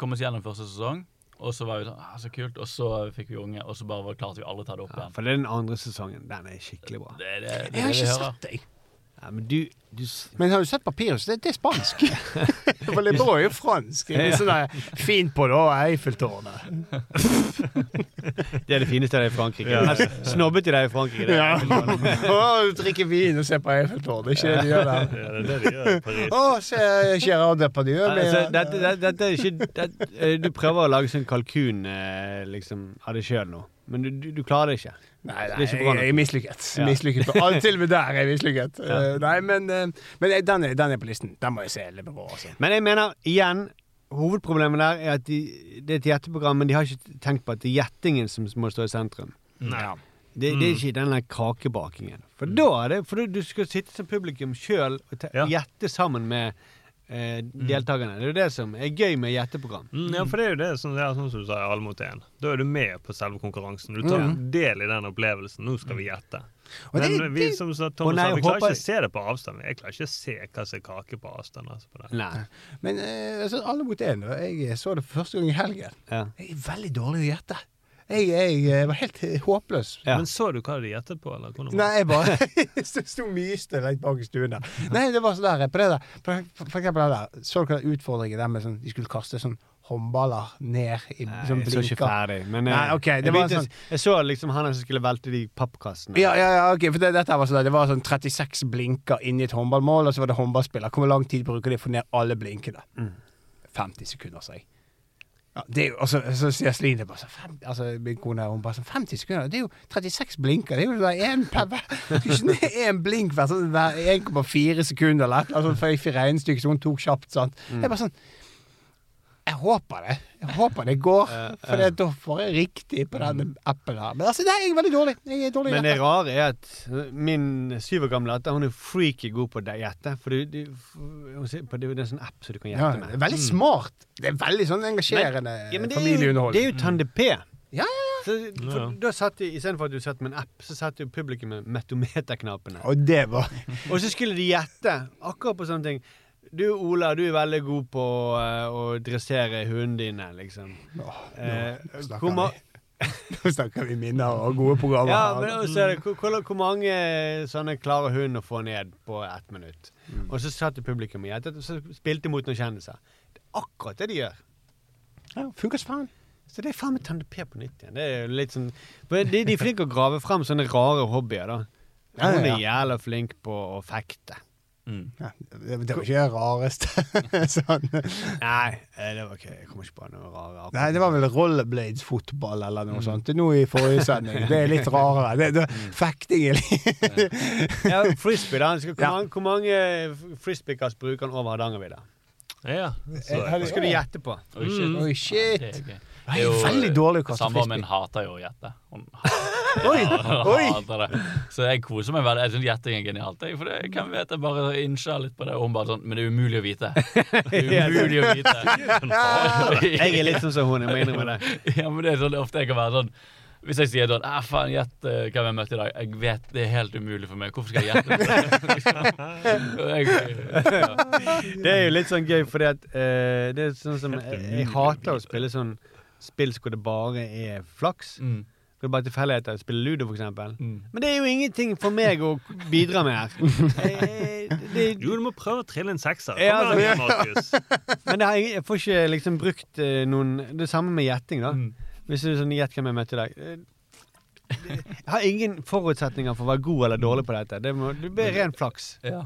kom oss gjennom første sesong, og så var vi sånn ah, Så kult. Og så fikk vi unge, og så bare var- klarte vi aldri å ta det opp Ja, igjen. for det er den andre sesongen. Den er skikkelig bra. Det det, det, Jeg har det ikke sett deg. Ja, men du, du Men har du sett Papyrus? Det, det er spansk. For det er jo fransk. Det er sånn der, fint på da, Eiffeltårnet. Det er det fineste der i Frankrike. Ja. Snobbete der i Frankrike. Det. Ja. oh, du drikker vin og ser på Eiffeltårnet. Det er ikke det de gjør der. Ja, det er det de gjør i Paris. Å, se Gerard Depardieu. Altså, dette, dette, dette er ikke det, eh, Du prøver å lage sånn kalkun eh, liksom, av deg sjøl nå, men du, du, du klarer det ikke. Nei, nei er jeg, jeg er mislykket. Ja. Mislykket på alt, til og med der er jeg mislykket. Eh, nei, men, uh, men den, er, den er på listen. Den må jeg se. litt på. Også. Men jeg mener igjen Hovedproblemet der er at de, det er et gjetteprogram, men de har ikke tenkt på at det er gjettingen som må stå i sentrum. Nei. Det, det er ikke den der kakebakingen. For da er det For du, du skal sitte som publikum sjøl og te- Ja. gjette sammen med eh, deltakerne. Det er jo det som er gøy med gjetteprogram. Mm, ja, for det er jo det, som, det er som du sa i Alle mot én. Da er du med på selve konkurransen. Du tar del i den opplevelsen. Nå skal vi gjette. Og det- Men vi som sa, Thomas nei, vi klarer håper- ikke å se det på avstand. Jeg klarer ikke å se hva som er kake på avstand. Altså, på det. Nei. Men eh, altså, alle mot én. Jeg så det første gang i helgen. Ja. Jeg er veldig dårlig å gjette. Jeg, jeg, eh, var helt eh, håpløs. Ja. Men så du hva de gjettet på? Eller? Nei, jeg bare sto sto myste litt bak i stuen der. Nei, det var sånn der på det der. For, for eksempel det der. Så dere utfordringen der med sånn De skulle kaste sånn håndballer ned i Nei, sånn jeg så ikke ferdig. Men Nei, okay, det jeg, var sånn- jeg så liksom han som skulle velte de pappkassene. Ja, ja, ja, ok, for det, dette var sånn der, det var sånn 36 blinker inni et håndballmål, og så var det håndballspiller. Hvor lang tid bruker de å få ned alle blinkene? 50 sekunder, sa jeg. Ja, det er jo, og så, sier Celine bare så fem, altså, Min kone hun bare sånn 50 sekunder? Det er jo 36 blinker. Det er jo bare én per hver. Én blink hver, sånn, hver 1,4 sekunder eller et eller annet sånt, fikk regnestykke, så hun tok kjapt. sant? det er bare sånn Jeg håper det. Jeg håper det går, for da får jeg riktig på denne appen her. Men altså, det er jeg veldig dårlig. Jeg er dårlig Men det rare er at min syv år gamle datter Hun er freaky god på å gjette. For du, du, hun sier på- det er jo en sånn app som du kan Ja, med. det er veldig smart. Det er veldig sånn engasjerende Ja, men det er jo, det er jo Tande P. Ja, ja, ja. Så, for, Ja. Da satt de, Istedenfor at du satt med en app, så satt jo publikum med metometerknappene. Og det var Og så skulle de gjette akkurat på sånne ting. Du Ola, du er veldig god på eh, å dressere hundene dine, liksom. Eh, snakker vi. Nå snakker vi minner og gode programmer. ja, men også det, hvor, hvor, mange sånne klarer hun å få ned på ett minutt? Og så satt publikum i og så spilte mot noen kjendiser. Det er akkurat det de gjør. ja, Funker som faen. Så det er faen meg Tande P på nytt igjen. Det er litt sånn de, de er flinke å grave frem sånne rare hobbyer, da. Hun er jævla flink på å fekte. Mm. Ja, det, det var ikke det rareste. sånn. Nei, eh, det var ikke Jeg kommer ikke på noe rare. Nei, det var vel rollerblades-fotball eller noe sånt. Det er noe i forrige sending. Det er litt rarere. Det, det, fekting er litt Ja, frisbee, da. Hvor, Ja. mange, hvor mange frisbeekast bruker han over Hardangervidda? Ja, så, Det skal du gjette på. Oi, shit. Oi, shit. Det er jo, veldig dårlig å kaste Samboeren min frisbee. hater jo å gjette. Hun Oi, oi. hater det. Så jeg koser meg veldig. Jeg syns gjetting er genialt. Jeg, for det, hvem vet, jeg bare innser litt på det. Og hun bare sånn Men det er umulig å vite. Det er umulig å vite. Jeg er litt sånn som hun, jeg må innrømme det. Ja, men det er sånn ofte jeg kan være sånn hvis jeg sier da ah, faen, gjett eh, hvem jeg møtte i dag. Jeg vet det er helt umulig for meg. Hvorfor skal jeg gjette det? Ja. Det er jo litt sånn gøy, fordi at uh, det er sånn som jeg, jeg hater å spille sånn spill hvor det bare er flaks. mm. Skal det bare tilfeldigheter? Spille ludo, for eksempel? Mm. Men det er jo ingenting for meg å bidra med her. det, det, Jo, du må prøve å trille en sekser. Ja, altså- Markus. Men det har, jeg jeg får ikke liksom brukt uh, noen Det samme med gjetting, da. Mm. Hvis du sånn gjett hvem jeg møtte i dag. Eh, Jeg har ingen forutsetninger for å være god eller dårlig på dette. Det, må, det blir ren flaks. Ja.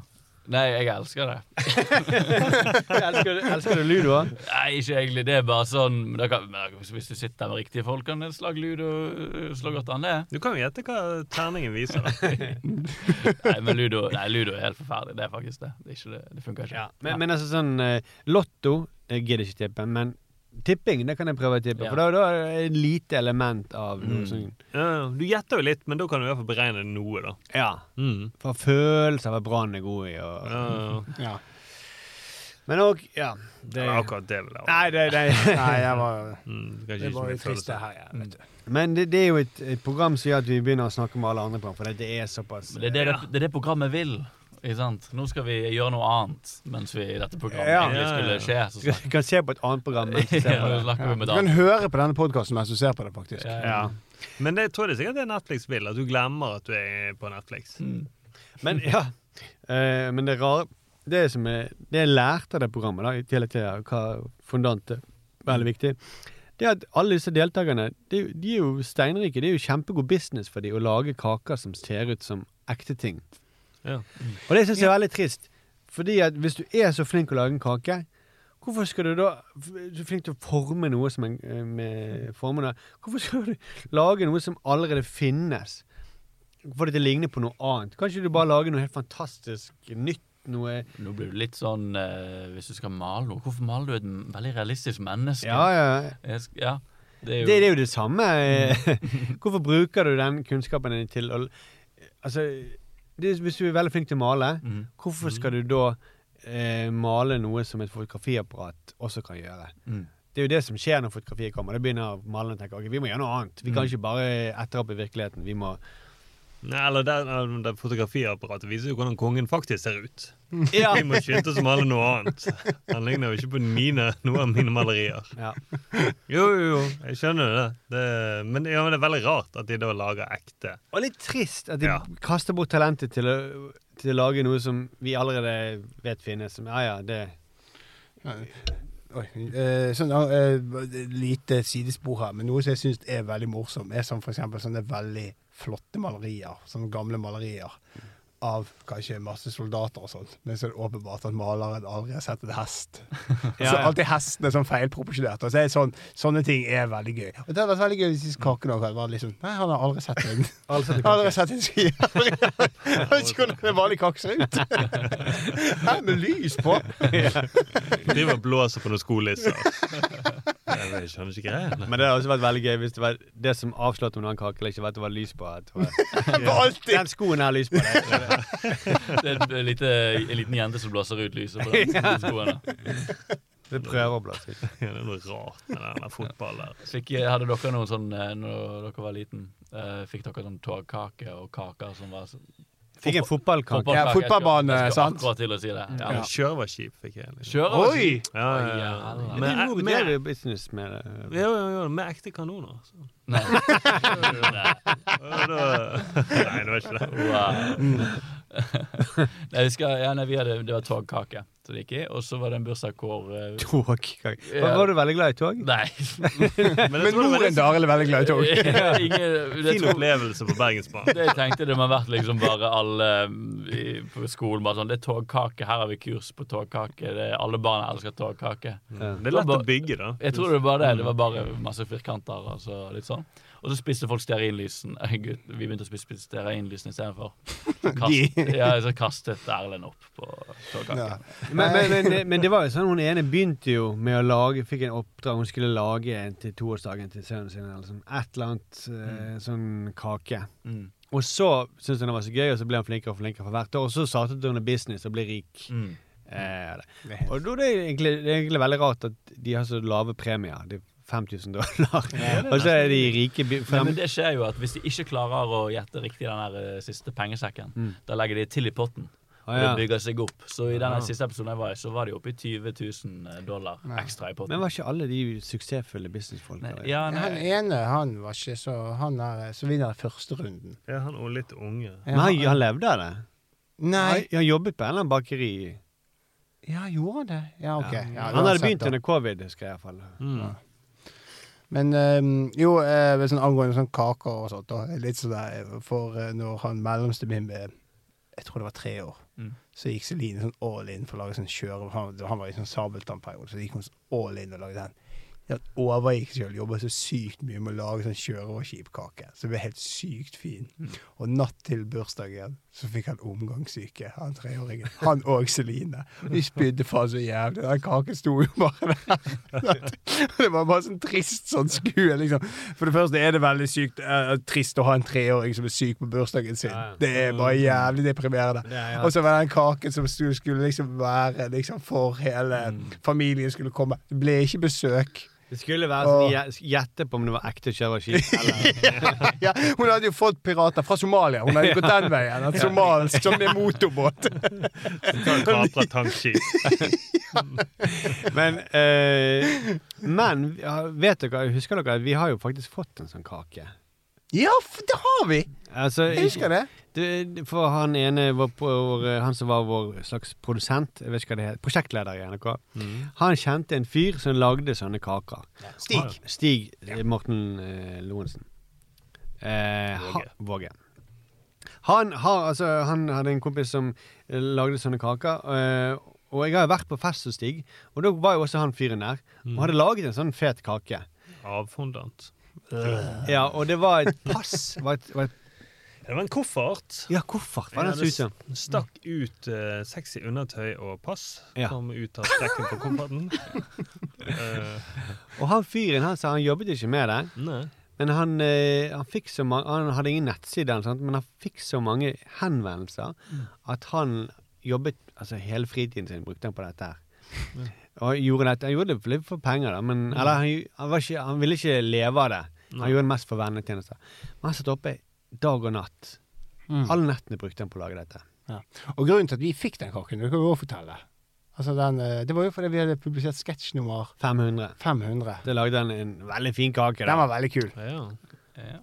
Nei, jeg elsker det. elsker, elsker du ludo? Nei, ikke egentlig. Det er bare sånn kan, men Hvis du sitter med riktige folk, kan et slag ludo øh, slå godt an, det. Du kan jo gjette hva terningen viser. Da. Nei, men ludo, nei, ludo er helt forferdelig. Det er faktisk det. Det, er ikke det. det funker ikke. Men, men altså sånn eh, Lotto jeg gidder ikke tippe, men tipping det kan jeg prøve å tippe. Ja. For da, da er det et lite element av noe Mm. sånn Ja, du gjetter jo litt, men da kan du i hvert fall beregne noe, da. Ja. Mm. For følelser av at Brann er god i og Ja, Ja. Men òg Ja. Det, er Akkurat det Vel, nei, det, det, Nei, jeg var, Mm, det var jo trist, det her. Ja, vet du. men det, det er jo et, et program som gjør at vi begynner å snakke med alle andre program, for det, det er såpass Men det er det, det, det er det programmet vil. Ikke sant? Nå skal vi gjøre noe annet mens vi i dette programmet Ja. egentlig skulle skje. Så Du kan se på et annet program mens du ser på det. ja. Du kan høre på denne podkasten mens du ser på det, faktisk. Ja, Ja. Men det tror jeg sikkert det er Netflix vil, at du glemmer at du er på Netflix. Mm. Men ja. uh, men det rare Det som er Det jeg lærte av det programmet, da, i tillegg til hva fondant er veldig viktig, det er at alle disse deltakerne de, de er jo steinrike. Det er jo kjempegod business for dem å lage kaker som ser ut som ekte ting. Ja. Og det syns jeg er veldig trist. Fordi at hvis du er så flink å lage en kake, hvorfor skal du da Du er flink til å forme noe som en, eh, med formene. Hvorfor skal du lage noe som allerede finnes? Få det til å ligne på noe annet. Kan ikke du bare lage noe helt fantastisk nytt? Noe Nå blir du litt sånn eh, Hvis du skal male noe, hvorfor maler du et veldig realistisk menneske? Ja, ja. Jeg ja. Det er jo, Det, det er jo det samme. Hvorfor bruker du den kunnskapen din til å Altså, det, hvis du er veldig flink til å male, mm. hvorfor skal du da eh, male noe som et fotografiapparat også kan gjøre? Mm. Det er jo det som skjer når fotografiet kommer. Da begynner malerne å tenke ok, vi må gjøre noe annet. Vi kan ikke bare etterape virkeligheten. Vi må Nei, eller det, det fotografiapparatet viser jo hvordan kongen faktisk ser ut. Ja. Vi må skynde oss å male noe annet. Han ligner jo ikke på mine, noen av mine malerier. ja. Jo, jo, jo, jeg skjønner det. det men, ja, men det er veldig rart at de da lager ekte. Og litt trist at de Ja. kaster bort talentet til å, til å lage noe som vi allerede vet finnes. Som, ja, ja, det Oi, eh, sånn, eh, lite sidespor her, men noe som jeg syns er veldig morsomt, er som for eksempel sånne veldig flotte malerier. sånn gamle malerier av kanskje masse soldater og sånt. Men så er det åpenbart at maleren aldri har sett en hest. Ja, så alltid hesten er sånn feilproporsjonert. Og så er det sånn, sånne ting er veldig gøy. Og det hadde vært veldig gøy hvis Kaken kakene også hadde vært liksom Nei, han har aldri sett en Alle setter Aldri sett en ski. Jeg vet ikke hvordan en vanlig kake ser ut. Her med lys på. Driver og blåser på noen skolisser. Jeg skjønner ikke greia. Men det hadde også vært veldig gøy hvis det var det som avslørte om det var en kake eller ikke, var at det var lys på. At var, På. Den skoen har lys på. deg det er en, lite, en liten jente som blåser ut lyset på den skoene. Det prøver å blåse ut. Ja, det er noe rart med den der fotballen der. Fikk, hadde dere noen sånn eh, når dere var liten? eh, fikk dere sånn togkake og kaker som var sånn Fikk en fotballkake. Ja, fotballbane, sant? akkurat til å si det. Ja. Ja. kjip, fikk jeg. Liksom. Kjører Oi! Ja, ja, ja. Oi, Men Men, Nord med, drev business med det. jo, jo, jo, med ekte kanoner. Så. Nei. Nei. Nei, det var ikke det. Wow. nei, vi skal, ja, nei, vi hadde, det var togkake som det gikk i, og så var det en bursdag hvor uh, Tog? Ja. Var du veldig glad i tog? Nei. Men moren Daril er veldig glad i tog. Ingen, Fin opplevelse på Bergensbanen. det jeg tenkte det må ha vært liksom bare alle mm, i, på skolen bare sånn Det er togkake, her har vi kurs på togkake. Det er, alle barn elsker togkake. Ja. Det er lett å bygge, da. Jeg tror det var det. Det var bare masse firkanter. Altså, litt sånn. Og så spiste folk stearinlysen. Eh, vi begynte å spise, stearinlysene istedenfor. Så, Kast, ja, så kastet Erlend opp på togkake. Ja. Men, men, men, men det var jo sånn hun ene begynte jo med å lage Fikk en oppdrag. Hun skulle lage en til toårsdagen til sønnen sin. Eller sånn, et eller annet mm. sånn kake. Mm. Og så syntes hun det var så gøy, og så ble hun flinkere og flinkere for hvert år. Og så startet hun en business og ble rik. Mm. Eh, det. og da er det, egentlig, det er egentlig veldig rart at de har så lave premier. Det er 5000 dollar. og så er de rike frem, men det skjer jo at hvis de ikke klarer å gjette riktig den der eh, siste pengesekken, Mm. da legger de til i potten. Og ja. det bygger seg opp. Så i denne ah. siste episoden jeg var i, så var de oppe i 20 000 dollar ekstra i potten. Men var ikke alle de suksessfulle businessfolka? Nei, ja, Han ene han var ikke så Han er så vinner første runden. Ja, han er litt unge. Men han, han levde av det? Nei. Han, han jobbet på en eller annen bakeri. Ja, gjorde han det? Ja, OK. Ja. Ja, han hadde begynt under covid, husker jeg iallfall. Mm. Men eh, jo, eh, sånn angående sånn kaker og sånt, da. Litt sånn der For eh, når han mellomste min ble Jeg tror det var tre år. Mm. Så gikk Celine sånn all in for å lage sånn kjøre... Han, han var i sånn Sabeltann-periode, så gikk hun sånn all in og lagde den. Han overgikk sjøl jobbet så sykt mye med å lage sånn kjøreoverskipkake. Så det ble helt sykt fin. Og natt til bursdagen så fikk han omgangssyke, han treåringen. Han og Celine. vi de spydde faen så jævlig. Den kaken sto jo bare der. det var bare sånn trist sånn skue, liksom. For det første er det veldig sykt uh, trist å ha en treåring som er syk på bursdagen sin. Det er bare jævlig deprimerende. Er. Og så var den kaken som skulle, skulle liksom være liksom for hele familien skulle komme. Det ble ikke besøk. Det skulle være sånn gje- gjette på om det var ekte. Eller ja, hun hadde jo fått pirater fra Somalia. Hun hadde gått den veien. En somalsk som er motorbåt. Kapra tankskip. Men, eh, men vet dere, husker dere at vi har jo faktisk fått en sånn kake? Ja, det har vi! Altså, Jeg husker det. Du, for han ene, vår, vår, han som var vår slags produsent, jeg vet ikke hva det heter, prosjektleder i NRK, han kjente en fyr som lagde sånne kaker. Stig. Stig ja. Morten eh, Lorentzen. Eh, Våge. Han, har, altså, han hadde en kompis som eh, lagde sånne kaker. eh, og jeg har vært på fest hos Stig, og da var jo også han fyren der. Og hadde laget en sånn fet kake. Avfondant. Ja, og det var et pass. Var et, var et, Det var en koffert. ja, koffert var Ja, så ut som. det stakk ut uh, sexy undertøy og pass. Ja. Kom ut av strekken på kofferten. uh. Og han fyren han sa han jobbet ikke med det. nei. Men han, uh, han fikk så mange Han hadde ingen nettside, men han fikk så mange henvendelser at han jobbet Altså hele fritiden sin brukte han på dette her. Og gjorde dette, Han gjorde det litt for penger, da, men Eller han, han, var ikke, han ville ikke leve av det. Han gjorde det mest for vennetjenester. Men han satt oppe dag og natt. Alle nettene brukte han på å lage dette. Ja. Og grunnen til at vi fikk den kaken, det kan vi også fortelle. Altså den, eh, det var jo fordi vi hadde publisert sketsj nummer 500. 500. Det lagde han en veldig fin kake. Den var veldig kul. Ja. ja.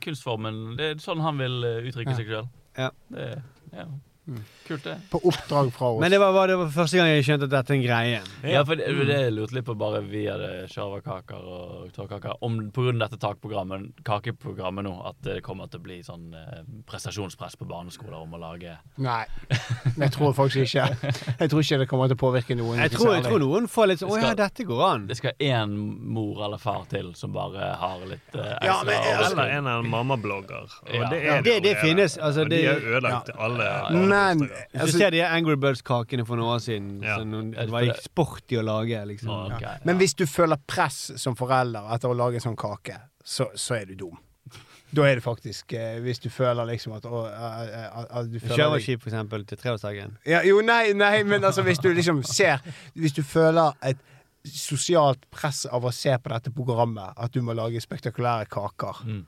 Kunstformen Det er sånn han vil eh, uttrykke Ja. seg sjøl. Ja. Det, ja. Kult, det. På oppdrag fra oss. Men det var, det var første gang jeg skjønte at dette er en greie. Ja, for det, det lurte litt på bare vi hadde sjarvakaker og tårkaker Om av dette takprogrammet, kakeprogrammet nå, at det kommer til å bli sånn eh, prestasjonspress på barneskoler om å lage Nei, jeg tror faktisk ikke. Jeg tror ikke det kommer til å påvirke noen. Jeg tror, jeg tror noen får litt sånn Å ja, dette går an. Det skal én mor eller far til som bare har litt eh, ekstra Ja, men, altså- Eller en eller annen mammablogger. Og Ja. det er det- jo det allerede. finnes, altså, Og de har ødelagt alle Men barnebursdager. Hvis altså, du ser de Angry Birds-kakene for noen år siden, Ja. så noen, det var ikke sporty å lage, liksom. Oh, okay, ja. Men hvis du føler press som forelder etter å lage en sånn kake, så, så er du dum. Da er det faktisk eh, Hvis du føler liksom at, å, eh, eh, at du føler deg- for eksempel, til treårsdagen. Ja, jo, nei, nei, men altså hvis du liksom ser Hvis du føler et sosialt press av å se på dette programmet, at du må lage spektakulære kaker Mm.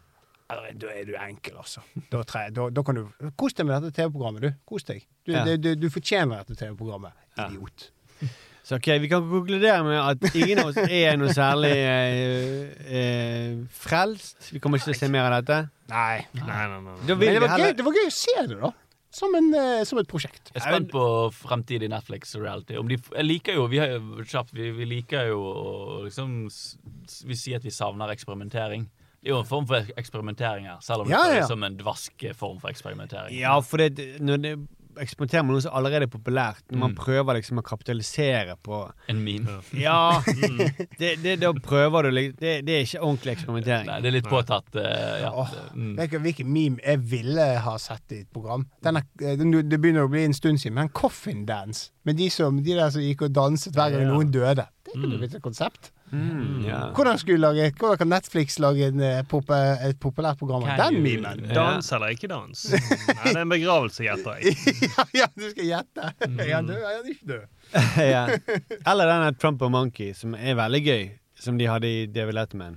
Ja, Da er du enkel, altså. Da, tre, da, da kan du Kos deg med dette TV-programmet, du. Kos deg. Du, Ja. du, du fortjener dette TV-programmet. Ja. Idiot. Så ok, vi kan konkludere med at ingen av oss er noe særlig eh, eh, frelst. Vi kommer ikke til å se mer av dette. Nei. Nei, nei, nei. nei. Men det var, gøy, det var gøy å se det, da. Som, en, eh, som et prosjekt. Jeg er spent på fremtidig Netflix og reality. Om de, jeg liker jo, vi, har, jo- kjapt, vi, vi liker jo å liksom s- s- Vi sier at vi savner eksperimentering. Det er jo en form for eksperimentering her, selv om det Ja, ja. er som en dvask form for eksperimentering. Ja, for det, når det eksperimenterer med noe som allerede er populært, når man Mm. prøver liksom å kapitalisere på En meme. Ja! Det, det, da prøver du liksom det, det er ikke ordentlig eksperimentering. Nei, det er litt påtatt. Uh, ja. Åh, mm. Vet du hvilken meme jeg ville ha sett i et program? Denne, eh, det begynner å bli en stund siden, men Coffin Dance. Med de, som, de der som gikk og danset hver gang Ja. noen døde. Det kunne blitt et konsept. Mm, yeah. Hvordan, skulle lage, hvordan kan Netflix lage en, eh, et populært program av den memen? Ja. Dans eller ikke dans? Nei, det er en begravelse, gjetter jeg. ja, ja, du skal gjette. Er han død? Er han ikke død? ja. Eller denne Trump og Monkey, som er veldig gøy. Som de hadde i David Letterman.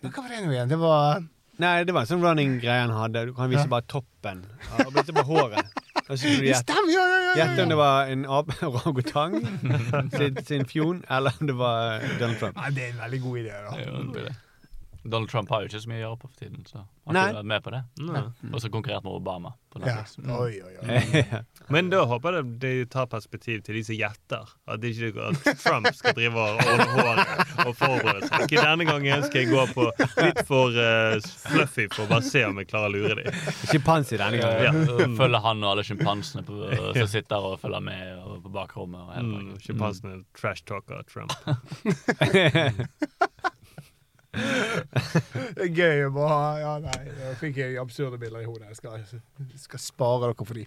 Men hva var det nå igjen? Det var Nei, det var en sånn running greie han hadde. Du kan vise Ja. bare toppen. Og bare håret. Og så du Det stemmer, ja, ja, ja, gjette om det var en orangutang sin, sin fjon, eller om det var Donald Trump. Nei, Det er en veldig god idé, da. Det jo en god idé. Donald Trump har jo ikke så mye å gjøre på for tiden, så han Nei. ikke vært med på det. Og så konkurrert med Obama på Ja. Netflix. Oi, oi, oi. Men da håper jeg de tar perspektiv til de som gjetter. At, ikke, at Trump skal drive og ordne håret og forberede seg. Ikke denne gangen skal jeg gå på litt for uh, fluffy for å bare se om jeg klarer å lure dem. Sjimpanse denne gangen. Ja. Så Følger han og alle sjimpansene som sitter og følger med og på bakrommet. Sjimpansene mm, Mm, trash-talker Trump. Det er gøy å ha Ja, nei, nå fikk jeg absurde bilder i hodet. Jeg skal, skal spare dere for de.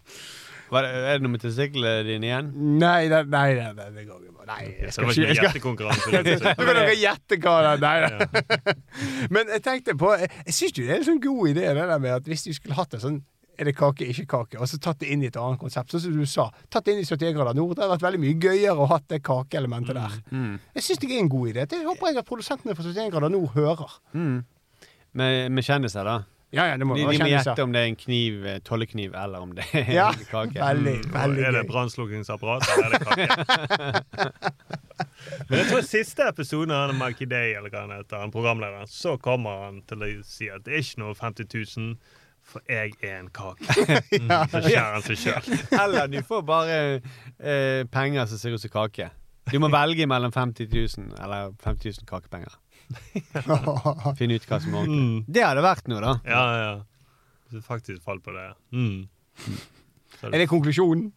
Er det noe med testiklene dine igjen? Nei, nei, nei, nei, det går ikke. Nei, jeg skal ikke gjettekonkurranse. Nå kan dere gjette hva det er. Nei, nei. Men jeg tenkte på Jeg, jeg syns jo det er en sånn god idé, det der med at hvis du skulle hatt en sånn er det kake, ikke kake? Og så tatt det inn i et annet konsept. Sånn som du sa. Tatt det inn i 71 grader nord. Det hadde vært veldig mye gøyere å hatt det kakeelementet der. Jeg syns det er en god idé. Det håper jeg at produsentene for 71 grader nord hører. Med, med kjendiser, da? Ja, ja, det må De, må gjette om det er en kniv, eh, tollekniv, eller om det er Ja, en kake. veldig, veldig Er det brannslukkingsapparat, eller er det kake? Men jeg tror siste episode av Mikey Day, eller hva han heter, han programlederen, så kommer han til å si at det er ikke noe 50 000, for jeg er en kake. Så skjærer han seg sjøl. Eller du får bare eh, penger som ser ut som kake. Du må velge mellom 50 000 eller 50 000 kakepenger. Finne ut hva som er ordentlig. Mm. Det hadde vært noe, da. Ja, ja. Hvis du faktisk faller på det. Mm. Er det konklusjonen?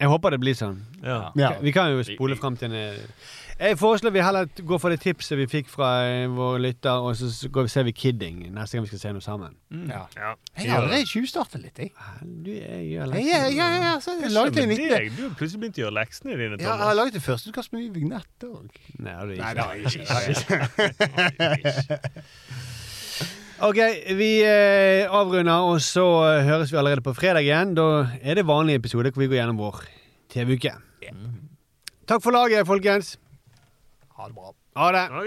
Jeg håper det blir sånn. Ja. Ja. Vi kan jo spole fram til en Jeg foreslår vi heller går for det tipset vi fikk fra eh, vår lytter, og så går vi, ser vi Kidding neste gang vi skal se noe sammen. ja. Ja. Jeg har allerede tjuvstartet litt, jeg. Du jeg gjør Ja, lekser. ja, ja, ja, så jeg skjer en med liten deg? Du har plutselig begynt å gjøre leksene dine, ja, jeg har laget et førsteutkast med vignett òg. Nei, det har jeg ikke. Ok, vi eh, avrunder, og så eh, høres vi allerede på fredag igjen. Da er det vanlig episode hvor vi går gjennom vår TV-uke. Takk for laget, folkens. Ha det bra. Ha det. Ha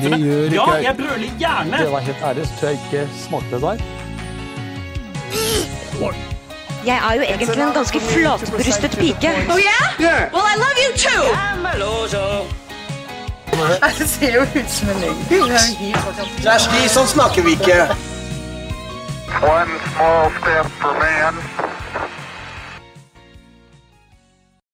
Det gjør Ja, jeg brøler gjerne! Det var helt ærlig, så tror jeg ikke smakte der. Jeg er jo egentlig en ganske flatbrystet pike. Oh yeah? Well, I love you too. Det ser jo ut som en løgn. Det er Kjersti, sånn snakker vi ikke. One small step for man,